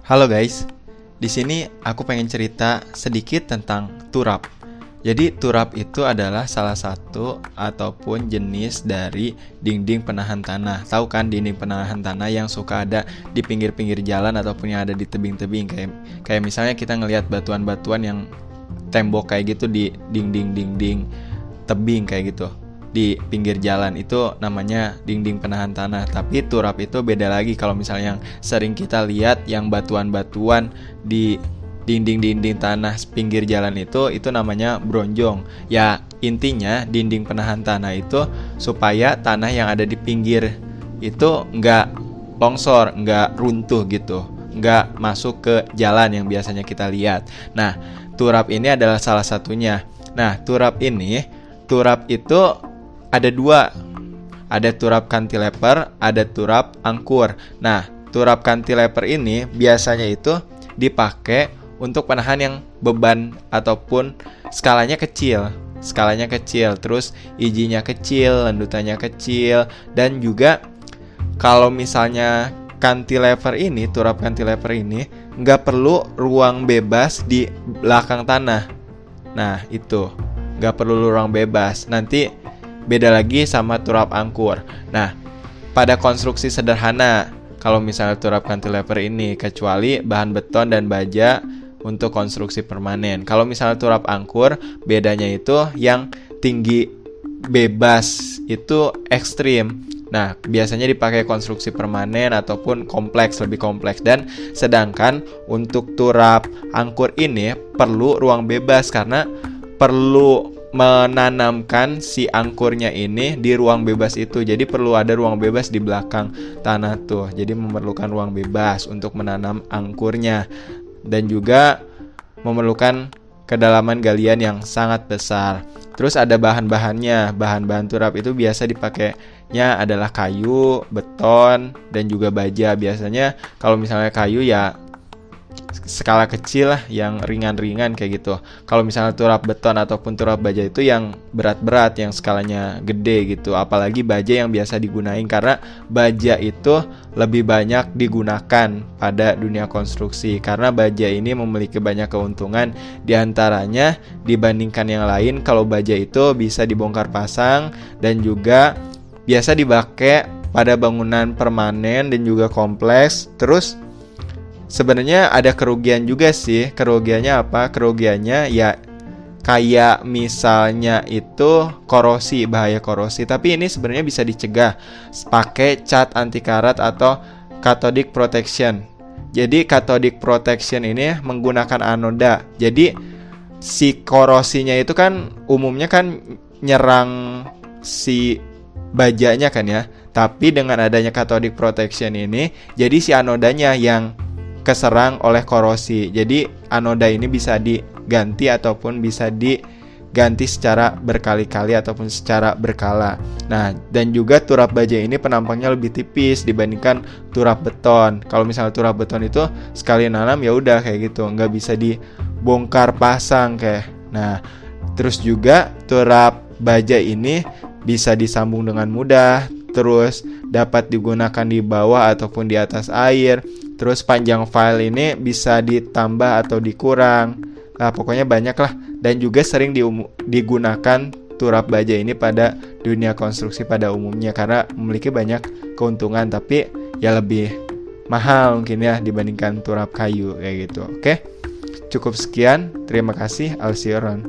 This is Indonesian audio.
Halo guys, di sini aku pengen cerita sedikit tentang turap. Jadi turap itu adalah salah satu ataupun jenis dari dinding penahan tanah. Tahu kan dinding penahan tanah yang suka ada di pinggir-pinggir jalan ataupun yang ada di tebing-tebing kayak kayak misalnya kita ngelihat batuan-batuan yang tembok kayak gitu di dinding-dinding tebing kayak gitu di pinggir jalan itu namanya dinding penahan tanah. Tapi turap itu beda lagi. Kalau misalnya yang sering kita lihat yang batuan-batuan di dinding-dinding tanah pinggir jalan itu itu namanya bronjong. Ya intinya dinding penahan tanah itu supaya tanah yang ada di pinggir itu nggak longsor nggak runtuh gitu. Nggak masuk ke jalan yang biasanya kita lihat. Nah turap ini adalah salah satunya. Nah turap ini turap itu ada dua. Ada turap cantilever, ada turap angkur. Nah, turap cantilever ini biasanya itu dipakai untuk penahan yang beban ataupun skalanya kecil. Skalanya kecil, terus ijinya kecil, landutannya kecil, dan juga kalau misalnya cantilever ini, turap cantilever ini nggak perlu ruang bebas di belakang tanah. Nah, itu nggak perlu ruang bebas. Nanti Beda lagi sama turap angkur. Nah, pada konstruksi sederhana, kalau misalnya turap cantilever ini kecuali bahan beton dan baja untuk konstruksi permanen. Kalau misalnya turap angkur, bedanya itu yang tinggi bebas itu ekstrim. Nah, biasanya dipakai konstruksi permanen ataupun kompleks, lebih kompleks. Dan sedangkan untuk turap angkur ini perlu ruang bebas karena perlu menanamkan si angkurnya ini di ruang bebas itu. Jadi perlu ada ruang bebas di belakang tanah tuh. Jadi memerlukan ruang bebas untuk menanam angkurnya dan juga memerlukan kedalaman galian yang sangat besar. Terus ada bahan-bahannya. Bahan-bahan turap itu biasa dipakainya adalah kayu, beton, dan juga baja. Biasanya kalau misalnya kayu ya skala kecil lah yang ringan-ringan kayak gitu. Kalau misalnya turap beton ataupun turap baja itu yang berat-berat yang skalanya gede gitu. Apalagi baja yang biasa digunain karena baja itu lebih banyak digunakan pada dunia konstruksi karena baja ini memiliki banyak keuntungan di antaranya dibandingkan yang lain kalau baja itu bisa dibongkar pasang dan juga biasa dipakai pada bangunan permanen dan juga kompleks terus sebenarnya ada kerugian juga sih. Kerugiannya apa? Kerugiannya ya kayak misalnya itu korosi, bahaya korosi. Tapi ini sebenarnya bisa dicegah pakai cat anti karat atau cathodic protection. Jadi cathodic protection ini menggunakan anoda. Jadi si korosinya itu kan umumnya kan nyerang si bajanya kan ya. Tapi dengan adanya cathodic protection ini, jadi si anodanya yang keserang oleh korosi. Jadi anoda ini bisa diganti ataupun bisa diganti secara berkali-kali ataupun secara berkala. Nah, dan juga turap baja ini penampangnya lebih tipis dibandingkan turap beton. Kalau misalnya turap beton itu sekali nanam ya udah kayak gitu, nggak bisa dibongkar pasang kayak. Nah, terus juga turap baja ini bisa disambung dengan mudah, terus dapat digunakan di bawah ataupun di atas air Terus panjang file ini bisa ditambah atau dikurang. Nah, pokoknya banyak lah dan juga sering digunakan turap baja ini pada dunia konstruksi pada umumnya karena memiliki banyak keuntungan tapi ya lebih mahal mungkin ya dibandingkan turap kayu kayak gitu. Oke. Cukup sekian. Terima kasih. Alsioron.